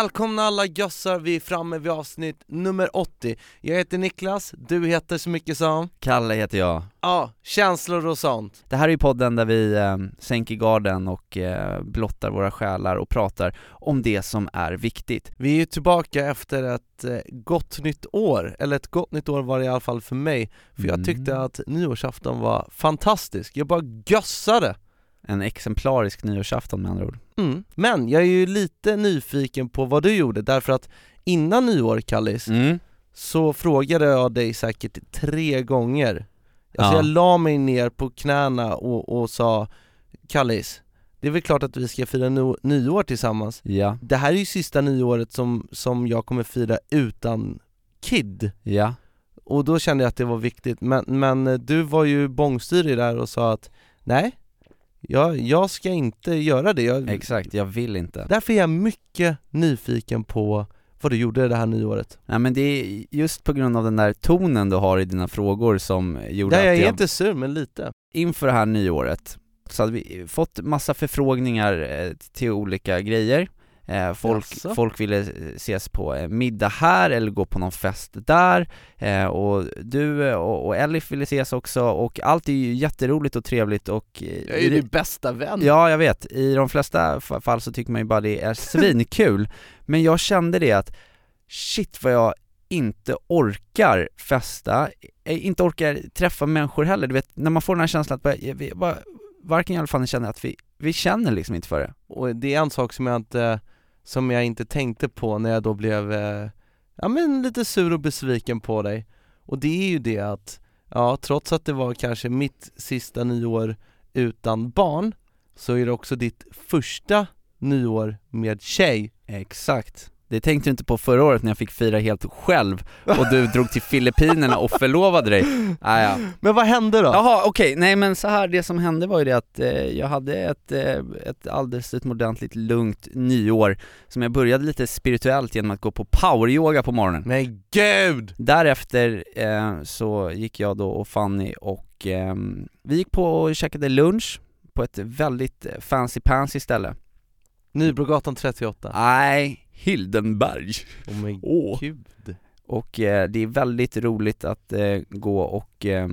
Välkomna alla gössar, vi är framme vid avsnitt nummer 80 Jag heter Niklas, du heter så mycket som Kalle heter jag. Ja, känslor och sånt Det här är ju podden där vi eh, sänker garden och eh, blottar våra själar och pratar om det som är viktigt. Vi är ju tillbaka efter ett eh, gott nytt år, eller ett gott nytt år var det i alla fall för mig För jag Mm. tyckte att nyårsafton var fantastisk, jag bara gössade! En exemplarisk nyårsafton med andra ord. Mm. Men jag är ju lite nyfiken på vad du gjorde, därför att innan nyår Kallis, Mm. så frågade jag dig säkert tre gånger Alltså Ja. jag la mig ner på knäna och, och sa Kallis, det är väl klart att vi ska fira no- nyår tillsammans Ja, Det här är ju sista nyåret som, som jag kommer fira utan Kid ja. Och då kände jag att det var viktigt, men, men du var ju bångstyrig där och sa att Nej, jag, jag ska inte göra det jag, Exakt, jag vill inte. Därför är jag mycket nyfiken på vad du gjorde det här nyåret. Nej men det är just på grund av den där tonen du har i dina frågor som gjorde Nej jag att är jag inte sur men lite. Inför det här nyåret så hade vi fått massa förfrågningar eh, till olika grejer eh, folk, Jaså? folk ville ses på eh, middag här eller gå på någon fest där eh, och du eh, och, och Elif ville ses också och allt är ju jätteroligt och trevligt och eh, Jag är ju din bästa vän Ja, jag vet. I de flesta fa- fall så tycker man ju bara det är svinkul. Men jag kände det att shit vad jag inte orkar festa, eh, inte orkar träffa människor heller. Du vet, när man får den här känslan att bara, vi- bara, varken jag eller Fanny känner att vi, vi känner liksom inte för det. Och det är en sak som jag inte, som jag inte tänkte på när jag då blev, eh, ja men lite sur och besviken på dig Och det är ju det att, ja trots att det var kanske mitt sista nyår utan barn Så är det också ditt första nyår med tjej Exakt. Det tänkte du inte på förra året när jag fick fira helt själv och du drog till Filippinerna och förlovade dig. Ah, ja. Men vad hände då? Jaha, okej, nej men så här, det som hände var ju det att eh, jag hade ett, eh, ett alldeles utomordentligt lugnt nyår som jag började lite spirituellt genom att gå på poweryoga på morgonen. Men gud! Därefter eh, så gick jag då och Fanny och eh, vi gick på och käkade lunch på ett väldigt eh, fancy pansy ställe. Nybrogatan 38 Nej, Hildenberg. Åh men Åh. gud Och eh, det är väldigt roligt att eh, gå och, eh,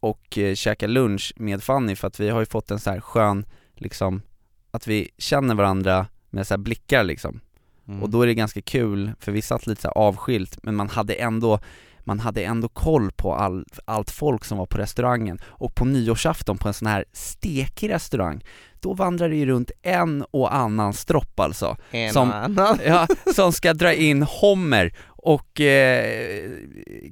och eh, käka lunch med Fanny för att vi har ju fått en så här skön, liksom, att vi känner varandra med så här blickar liksom. Mm. Och då är det ganska kul, för vi satt lite så här avskilt, men man hade ändå man hade ändå koll på all, allt folk som var på restaurangen och på nyårsafton på en sån här stekig restaurang Då vandrar det ju runt en och annan stropp alltså En som- annan. ja, som ska dra in Hommer och eh,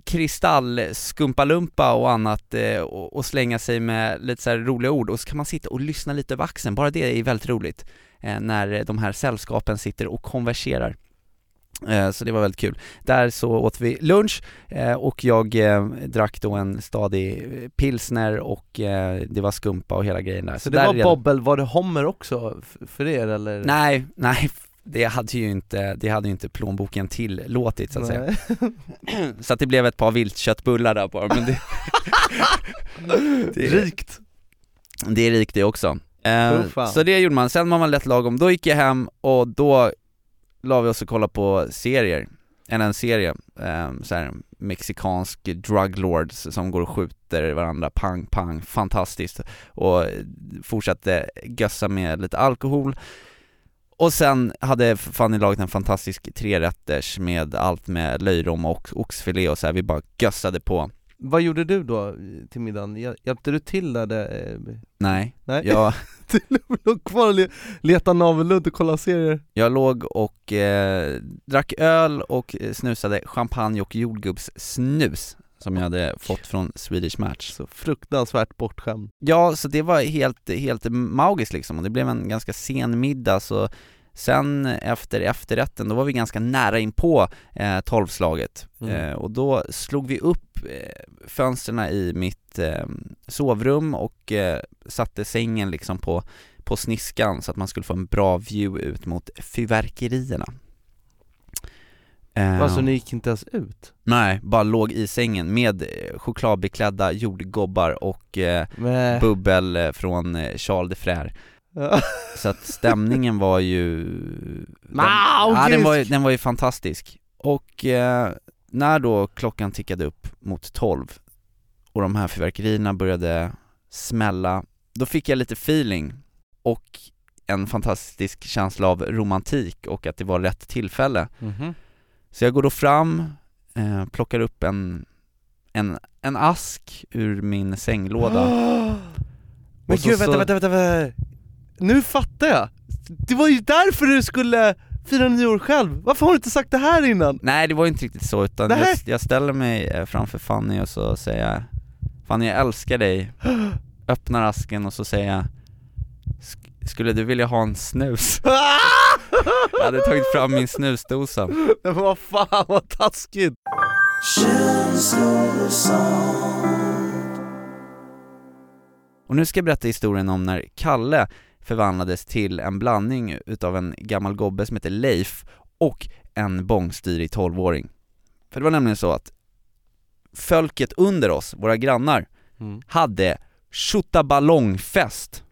kristallskumpalumpa och annat eh, och, och slänga sig med lite så roliga ord och så kan man sitta och lyssna lite över axeln, bara det är väldigt roligt eh, när de här sällskapen sitter och konverserar Så det var väldigt kul. Där så åt vi lunch eh, och jag eh, drack då en stadig pilsner och eh, det var skumpa och hela grejen där. Så det där var redan- bobbel, var det Hommer också för er eller? Nej, nej, det hade ju inte, det hade ju inte plånboken tillåtit så att säga. Nej. Så att det blev ett par viltköttbullar där bara, men det, det, Rikt! det är rikt det också. Eh, så det gjorde man, sen var man lätt lagom, då gick jag hem och då la vi oss och kollade på serier, eller en serie, eh, så här, mexikansk drug lords som går och skjuter varandra, pang pang, fantastiskt och fortsatte gössa med lite alkohol och sen hade Fanny lagat en fantastisk trerätters med allt med löjrom och oxfilé och så här. vi bara gössade på vad gjorde du då till middagen? Hjäl- Hjälpte du till där? Det, eh, Nej, nej? jag, du låg kvar och le- letade navelludd och kollade serier? jag låg och eh, drack öl och eh, snusade champagne och jordgubbssnus som jag hade fått från Swedish Match. Så fruktansvärt bortskämd. Ja, så det var helt, helt magiskt liksom och det blev en ganska sen middag så Sen efter efterrätten, då var vi ganska nära in på eh, tolvslaget Mm. eh, och då slog vi upp eh, fönstren i mitt eh, sovrum och eh, satte sängen liksom på, på sniskan så att man skulle få en bra view ut mot fyrverkerierna. Eh, Alltså ni gick inte ens ut? Nej, bara låg i sängen med eh, chokladbeklädda jordgubbar och eh, bubbel eh, från Charles de Frère. Så att stämningen var ju... Den, ja, den, gud. var, ju- den var ju fantastisk. Och eh, när då klockan tickade upp mot 12 och de här fyrverkerierna började smälla, då fick jag lite feeling och en fantastisk känsla av romantik och att det var rätt tillfälle. Mhm. Så jag går då fram, eh, plockar upp en, en, en ask ur min sänglåda Men Och så- gud vänta, vänta, vänta, vänta, nu fattar jag! Det var ju därför du skulle fira nyår själv, varför har du inte sagt det här innan? Nej det var inte riktigt så utan jag, jag ställer mig eh, framför Fanny och så säger jag Fanny jag älskar dig Öppnar asken och så säger jag "Sk- Skulle du vilja ha en snus? Jag hade tagit fram min snusdosa Men vad fan vad taskigt! Och nu ska jag berätta historien om när Kalle förvandlades till en blandning utav en gammal gobbe som heter Leif och en bångstyrig 12-åring. För det var nämligen så att folket under oss, våra grannar, Mm. hade tjottaballongfest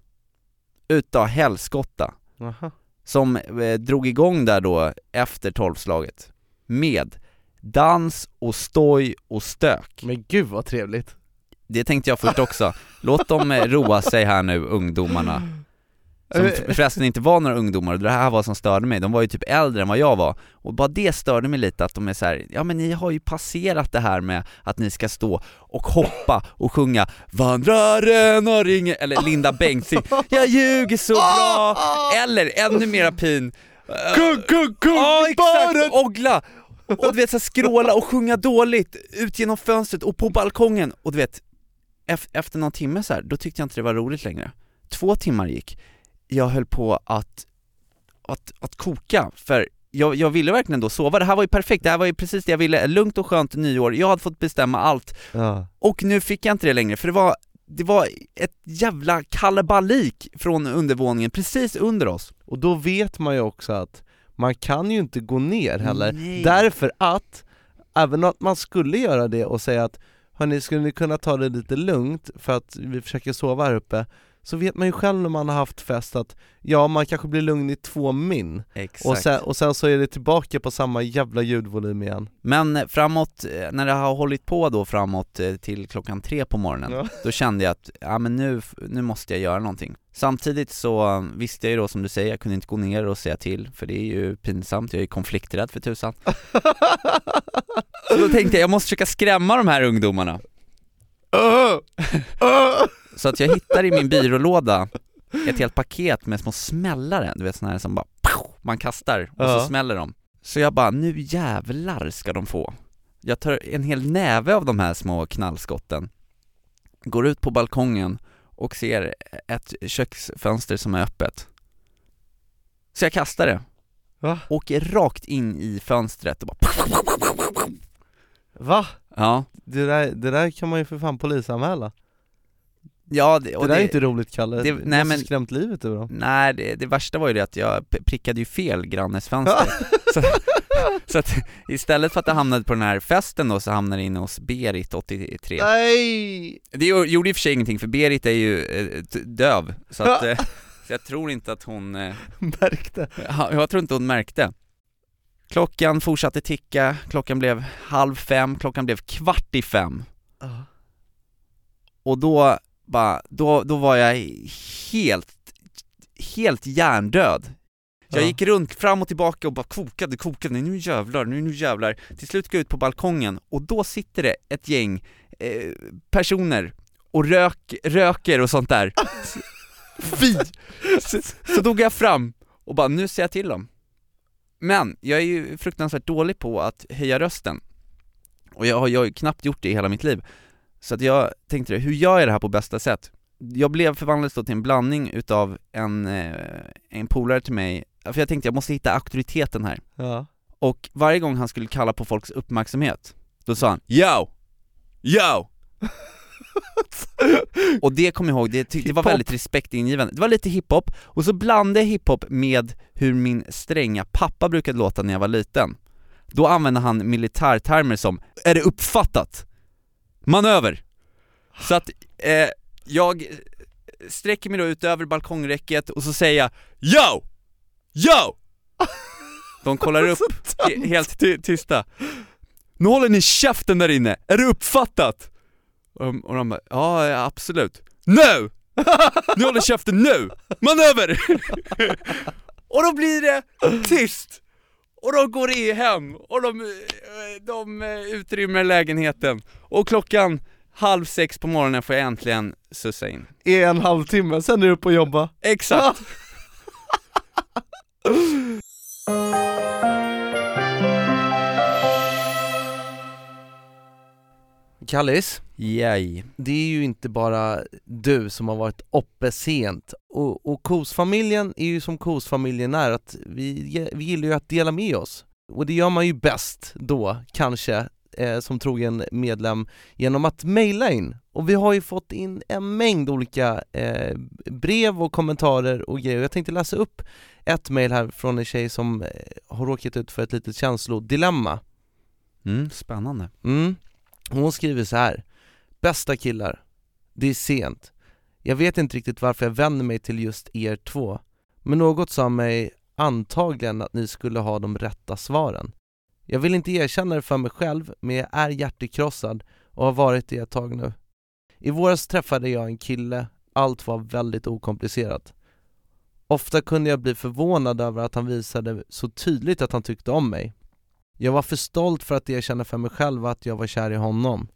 utav helskotta Aha. som eh, drog igång där då efter tolvslaget med dans och stoj och stök. Men gud vad trevligt! Det tänkte jag först också. Låt dem eh, roa sig här nu, ungdomarna. Som Eh, för- förresten inte var några ungdomar, det här var som störde mig, de var ju typ äldre än vad jag var. Och bara det störde mig lite att de är så här, ja men ni har ju passerat det här med att ni ska stå och hoppa och sjunga 'Vandraren har ingen' eller Linda Bengtzing 'Jag ljuger så bra' eller ännu mera pin Kung, kung, kung! Ja exakt, Oggla! Och du vet så här, skråla och sjunga dåligt ut genom fönstret och på balkongen. Och du vet ef- Efter någon timme så här, då tyckte jag inte det var roligt längre. Två timmar gick, jag höll på att, att, att koka för jag, jag ville verkligen då sova, det här var ju perfekt, det här var ju precis det jag ville, lugnt och skönt nyår, jag hade fått bestämma allt. Ja. och nu fick jag inte det längre för det var, det var ett jävla kalabalik från undervåningen precis under oss. Och då vet man ju också att man kan ju inte gå ner heller, Nej. därför att även om man skulle göra det och säga att hörni, skulle ni kunna ta det lite lugnt för att vi försöker sova här uppe så vet man ju själv när man har haft fest att ja, man kanske blir lugn i två min. Exakt. och sen, och sen så är det tillbaka på samma jävla ljudvolym igen. Men framåt, eh, när det har hållit på då framåt eh, till klockan tre på morgonen, Ja. då kände jag att, ja men nu, nu måste jag göra någonting. Samtidigt så eh, visste jag ju då som du säger, jag kunde inte gå ner och säga till, för det är ju pinsamt, jag är konflikträdd för tusan. Så då tänkte jag, jag måste försöka skrämma de här ungdomarna Så att jag hittar i min byrålåda ett helt paket med små smällare, du vet såna här som bara man kastar och så smäller de. Så jag bara, nu jävlar ska de få. Jag tar en hel näve av de här små knallskotten Går ut på balkongen och ser ett köksfönster som är öppet. Så jag kastar det, Va? åker rakt in i fönstret och bara Va? Ja, Det där, det där kan man ju för fan polisanmäla ja det, och Det där är inte roligt Kalle, det- det, nej, måste men- skrämt livet ur dem. Nej, det, det värsta var ju det att jag prickade ju fel grannes fönster. Så, så att istället för att det hamnade på den här festen då så hamnade det inne hos Berit 83 Nej! Det gjo- gjorde i och för sig ingenting för Berit är ju eh, döv, så att eh, så jag tror inte att hon, eh, Märkte. ja, jag tror inte hon märkte. Klockan fortsatte ticka, klockan blev halv fem, klockan blev kvart i fem. Och då bara, då, då var jag helt, helt hjärndöd. Jag Ja. gick runt fram och tillbaka och bara kokade, kokade, nu jävlar, nu, nu jävlar. Till slut gick jag ut på balkongen och då sitter det ett gäng eh, personer och rök, röker och sånt där. Fy! Så, så då går jag fram och bara, nu ser jag till dem. Men jag är ju fruktansvärt dålig på att höja rösten. Och jag har, jag har ju knappt gjort det i hela mitt liv Så att jag tänkte, hur gör jag det här på bästa sätt? Jag blev förvandlad till en blandning utav en, eh, en polare till mig, för jag tänkte jag måste hitta auktoriteten här Ja. Och varje gång han skulle kalla på folks uppmärksamhet, då sa han 'Yo! Yo!' Och det kom jag ihåg, det, det var väldigt respektingivande. Det var lite hiphop, och så blandade jag hiphop med hur min stränga pappa brukade låta när jag var liten. Då använde han militärtermer som 'Är det uppfattat?' 'Manöver' Så att eh, jag sträcker mig då ut över balkongräcket och så säger jag 'Yo! Yo!' De kollar upp, he- helt ty- tysta Nu håller ni käften där inne, är det uppfattat? Och de, och de bara, ja ja, absolut Nu! Ni håller käften nu! Manöver! och då blir det tyst! Och de går i hem, och de, eh, de eh, utrymmer lägenheten Och klockan halv sex på morgonen får jag äntligen sussa in I en halvtimme, sen är du på att jobba. Exakt! Kallis, Yay. det är ju inte bara du som har varit uppe sent och, och kosfamiljen är ju som kosfamiljen är, att vi, vi gillar ju att dela med oss och det gör man ju bäst då, kanske, eh, som trogen medlem genom att mejla in och vi har ju fått in en mängd olika eh, brev och kommentarer och grejer. Jag tänkte läsa upp ett mejl här från en tjej som eh, har råkat ut för ett litet känslodilemma Mm, spännande Mm. Hon skriver så här. Bästa killar, det är sent. Jag vet inte riktigt varför jag vänder mig till just er två, men något sa mig antagligen att ni skulle ha de rätta svaren. Jag vill inte erkänna det för mig själv, men jag är hjärtekrossad och har varit det ett tag nu. I våras träffade jag en kille, allt var väldigt okomplicerat. Ofta kunde jag bli förvånad över att han visade så tydligt att han tyckte om mig. Jag var för stolt för att erkänna för mig själv att jag var kär i honom.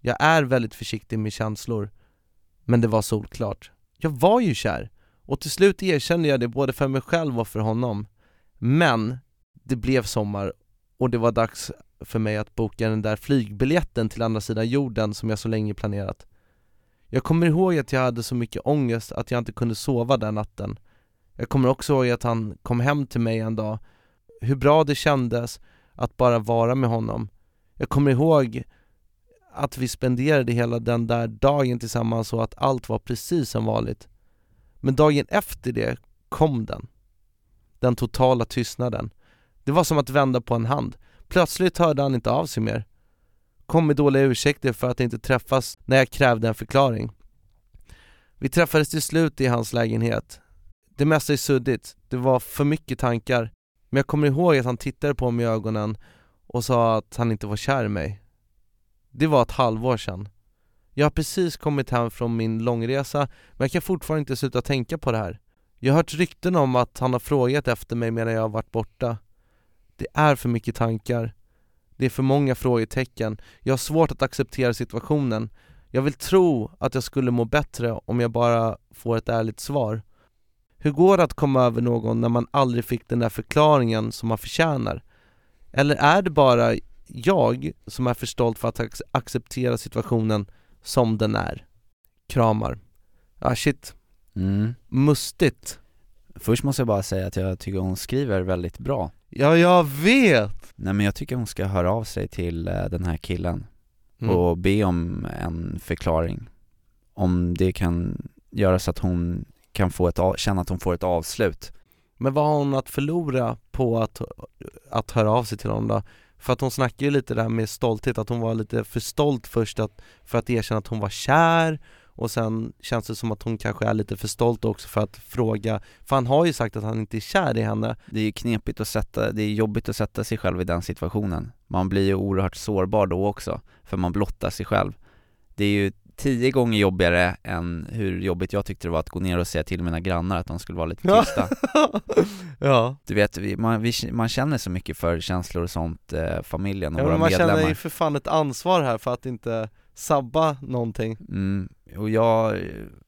Jag är väldigt försiktig med känslor, men det var solklart. Jag var ju kär, och till slut erkände jag det både för mig själv och för honom. Men det blev sommar och det var dags för mig att boka den där flygbiljetten till andra sidan jorden som jag så länge planerat. Jag kommer ihåg att jag hade så mycket ångest att jag inte kunde sova den natten. Jag kommer också ihåg att han kom hem till mig en dag hur bra det kändes att bara vara med honom. Jag kommer ihåg att vi spenderade hela den där dagen tillsammans och att allt var precis som vanligt. Men dagen efter det kom den. Den totala tystnaden. Det var som att vända på en hand. Plötsligt hörde han inte av sig mer. Kom med dåliga ursäkter för att inte träffas när jag krävde en förklaring. Vi träffades till slut i hans lägenhet. Det mesta är suddigt, det var för mycket tankar men jag kommer ihåg att han tittade på mig i ögonen och sa att han inte var kär i mig. Det var ett halvår sedan. Jag har precis kommit hem från min långresa, men jag kan fortfarande inte sluta tänka på det här. Jag har hört rykten om att han har frågat efter mig medan jag har varit borta. Det är för mycket tankar. Det är för många frågetecken. Jag har svårt att acceptera situationen. Jag vill tro att jag skulle må bättre om jag bara får ett ärligt svar. Hur går det att komma över någon när man aldrig fick den där förklaringen som man förtjänar? Eller är det bara jag som är för stolt för att ac- acceptera situationen som den är? Kramar. Ah shit, mm. mustigt. Först måste jag bara säga att jag tycker hon skriver väldigt bra Ja, jag vet! Nej men jag tycker hon ska höra av sig till eh, den här killen Mm. och be om en förklaring Om det kan göra så att hon kan få ett, känna att hon får ett avslut. Men vad har hon att förlora på att, att höra av sig till honom då? För att hon snackar ju lite där med stolthet, att hon var lite för stolt först att, för att erkänna att hon var kär och sen känns det som att hon kanske är lite för stolt också för att fråga, för han har ju sagt att han inte är kär i henne. Det är ju knepigt att sätta, det är jobbigt att sätta sig själv i den situationen. Man blir ju oerhört sårbar då också, för man blottar sig själv. Det är ju tio gånger jobbigare än hur jobbigt jag tyckte det var att gå ner och säga till mina grannar att de skulle vara lite tysta. Ja, Du vet, vi, man, vi, man känner så mycket för känslor och sånt, eh, familjen och ja våra men man medlemmar känner ju för fan ett ansvar här för att inte sabba någonting. Mm, Och jag,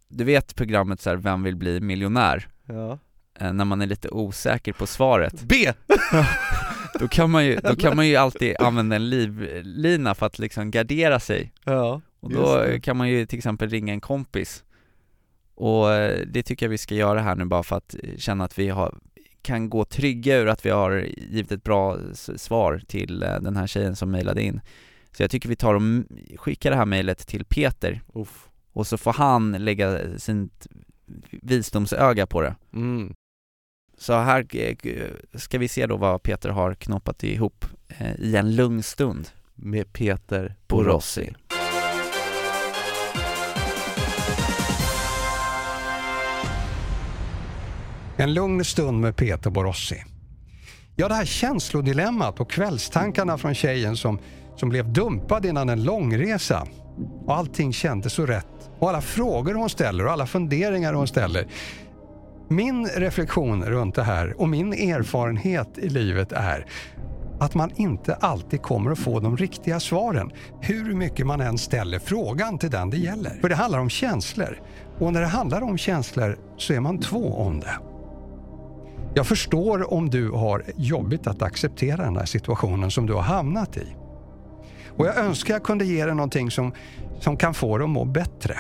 du vet programmet så här, Vem vill bli miljonär? Ja. Eh, när man är lite osäker på svaret. B! då kan man ju, då kan man ju alltid använda en livlina för att liksom gardera sig. Ja, och då kan man ju till exempel ringa en kompis Och eh, det tycker jag vi ska göra här nu bara för att känna att vi har, kan gå trygga ur att vi har givit ett bra svar till eh, den här tjejen som mejlade in Så jag tycker vi tar och skickar det här mejlet till Peter Uff. och så får han lägga sin visdomsöga på det Mm. Så här eh, ska vi se då vad Peter har knoppat ihop eh, i en lugn stund Med Peter Borossi. Borossi. En lugn stund med Peter Borossi. Ja, det här känslodilemmat och kvällstankarna från tjejen som, som blev dumpad innan en långresa. Och allting kändes så rätt. Och alla frågor hon ställer och alla funderingar hon ställer. Min reflektion runt det här och min erfarenhet i livet är att man inte alltid kommer att få de riktiga svaren. Hur mycket man än ställer frågan till den det gäller. För det handlar om känslor. Och när det handlar om känslor så är man två om det. Jag förstår om du har jobbigt att acceptera den här situationen som du har hamnat i. Och jag önskar jag kunde ge dig någonting som, som kan få dig att må bättre.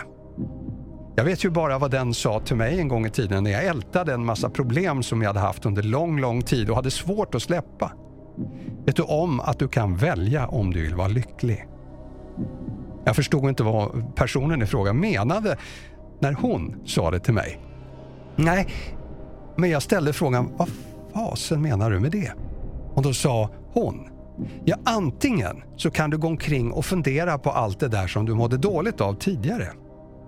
Jag vet ju bara vad den sa till mig en gång i tiden när jag ältade en massa problem som jag hade haft under lång, lång tid och hade svårt att släppa. Vet du om att du kan välja om du vill vara lycklig? Jag förstod inte vad personen i fråga menade när hon sa det till mig. Nej, men jag ställde frågan, vad fasen menar du med det? Och då sa hon, ja antingen så kan du gå omkring och fundera på allt det där som du mådde dåligt av tidigare.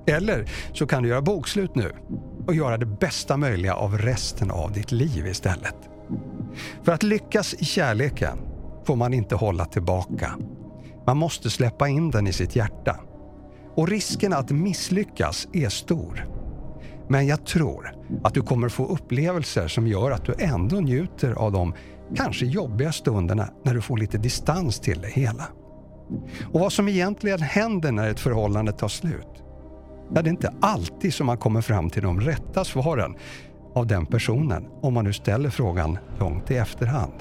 Eller så kan du göra bokslut nu och göra det bästa möjliga av resten av ditt liv istället. För att lyckas i kärleken får man inte hålla tillbaka. Man måste släppa in den i sitt hjärta. Och risken att misslyckas är stor. Men jag tror att du kommer få upplevelser som gör att du ändå njuter av de kanske jobbiga stunderna när du får lite distans till det hela. Och vad som egentligen händer när ett förhållande tar slut, ja, det är inte alltid som man kommer fram till de rätta svaren av den personen om man nu ställer frågan långt i efterhand.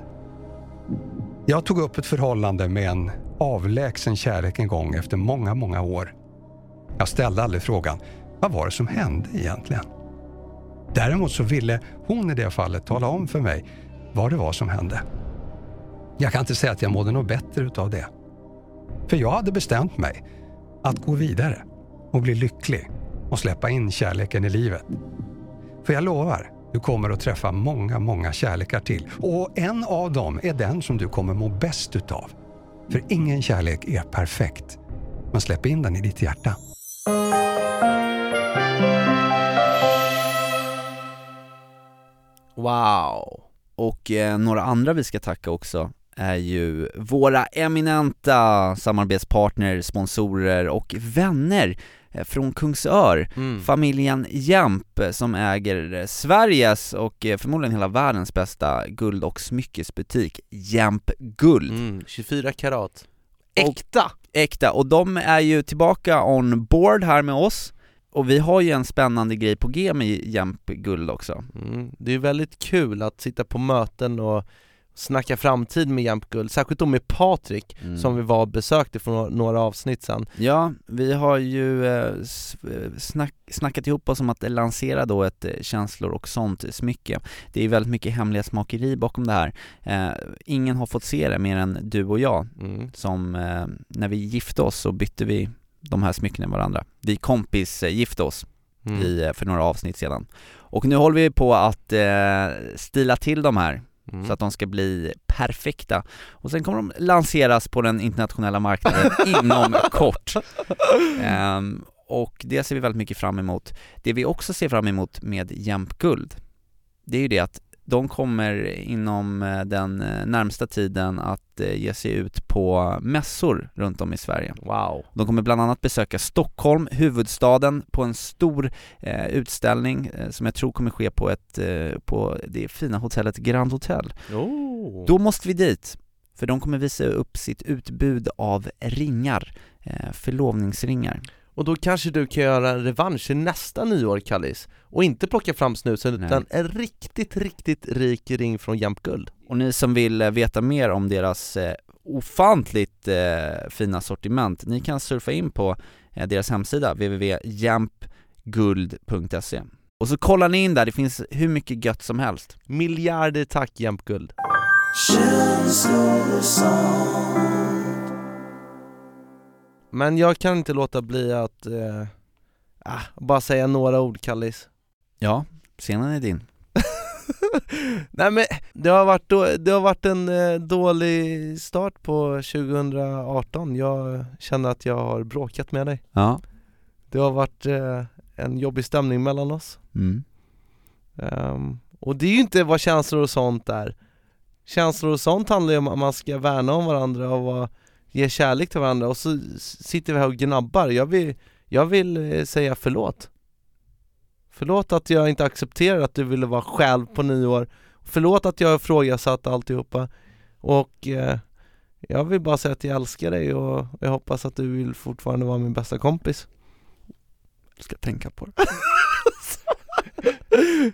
Jag tog upp ett förhållande med en avlägsen kärlek en gång efter många, många år. Jag ställde aldrig frågan, vad var det som hände egentligen? Däremot så ville hon i det fallet tala om för mig vad det var som hände. Jag kan inte säga att jag mådde något bättre utav det. För jag hade bestämt mig att gå vidare och bli lycklig och släppa in kärleken i livet. För jag lovar, du kommer att träffa många, många kärlekar till. Och en av dem är den som du kommer må bäst utav. För ingen kärlek är perfekt. Men släpp in den i ditt hjärta. Wow! Och eh, några andra vi ska tacka också är ju våra eminenta samarbetspartner, sponsorer och vänner eh, från Kungsör, Mm. familjen Jämp som äger eh, Sveriges och eh, förmodligen hela världens bästa guld och smyckesbutik, Jämp Guld. Mm. 24 karat. Äkta! Äkta, och de är ju tillbaka on board här med oss och vi har ju en spännande grej på G med Jämp Guld också. Mm. Det är väldigt kul att sitta på möten och snacka framtid med Jamp Guld, särskilt då med Patrik Mm. som vi var besökte för några- avsnitt sedan. Ja, vi har ju eh, eh, snack, snackat ihop oss om att lansera då ett eh, känslor och sånt smycke. Det är väldigt mycket hemlighetsmakeri bakom det här. Eh, ingen har fått se det mer än du och jag, Mm. som eh, när vi gifte oss så bytte vi de här smyckena med varandra. Vi kompis gifte oss Mm. i, eh, för några avsnitt sedan. Och nu håller vi på att eh, stila till de här Mm. så att de ska bli perfekta. Och sen kommer de lanseras på den internationella marknaden inom kort. Ehm, och det ser vi väldigt mycket fram emot. Det vi också ser fram emot med Jämp Guld, det är ju det att de kommer inom eh, den eh, närmsta tiden att eh, ge sig ut på mässor runt om i Sverige. Wow. De kommer bland annat besöka Stockholm, huvudstaden, på en stor eh, utställning eh, som jag tror kommer ske på ett, eh, på det fina hotellet Grand Hotel. Oh. Då måste vi dit, för de kommer visa upp sitt utbud av ringar, förlovningsringar. Och då kanske du kan göra en revansch till nästa nyår Kallis Och inte plocka fram snusen Nej. utan en riktigt, riktigt rik ring från Guld. Och ni som vill eh, veta mer om deras eh, ofantligt eh, fina sortiment, ni kan surfa in på eh, deras hemsida www.jampguld.se Och så kollar ni in där, det finns hur mycket gött som helst. Miljarder tack Jämt Guld Men jag kan inte låta bli att eh, ah, bara säga några ord Kallis. Ja, scenen är din. Nej men det har varit, då, det har varit en eh, dålig start på 2018 Jag känner att jag har bråkat med dig. Ja, Det har varit eh, en jobbig stämning mellan oss. Mm. Ehm, Och det är ju inte vad känslor och sånt är. Känslor och sånt handlar ju om att man ska värna om varandra och vara, ge kärlek till varandra och så sitter vi här och gnabbar. Jag vill, jag vill eh, säga förlåt. Förlåt att jag inte accepterar att du ville vara själv på nyår Förlåt att jag har ifrågasatt alltihopa. Och eh, jag vill bara säga att jag älskar dig och jag hoppas att du vill fortfarande vara min bästa kompis. Jag ska tänka på det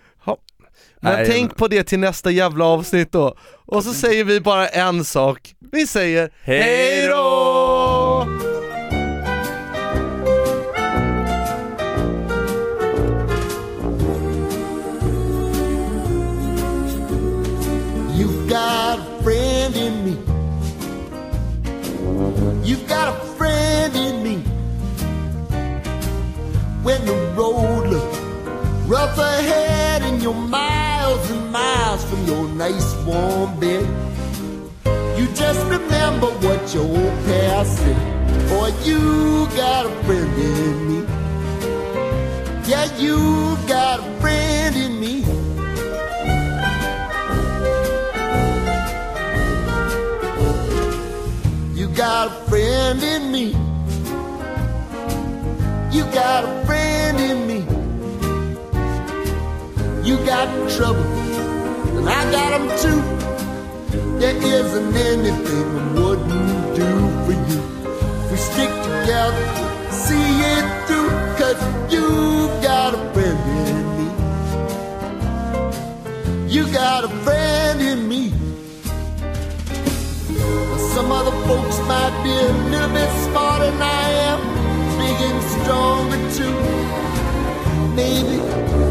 Men Nej, tänk men- på det till nästa jävla avsnitt då Och så säger vi bara en sak Vi säger Hej då! You've got a friend in me. You've got a friend in me. When the road looks rough ahead and you're miles and miles from your nice warm bed, you just remember what your old past said. Boy, you got a friend in me. Yeah, you got a friend in me. You got a friend in me. You got a friend in me. You got trouble, and I got them too. There isn't anything I wouldn't do for you. We stick together, see it through, cause you got a friend in me. You got a friend in me. Some other folks might be a little bit smarter than I am, big and stronger too. Maybe,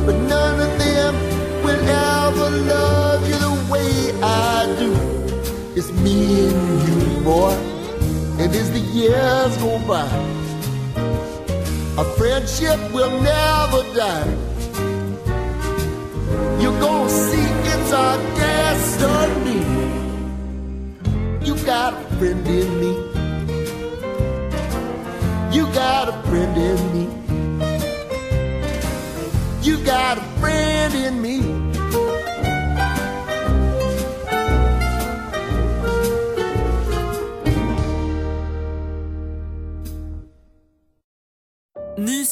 but none of them will ever love you the way I do. It's me and you, boy, and as the years go by, our friendship will never die. You're gonna see it's our destiny. You got a friend in me.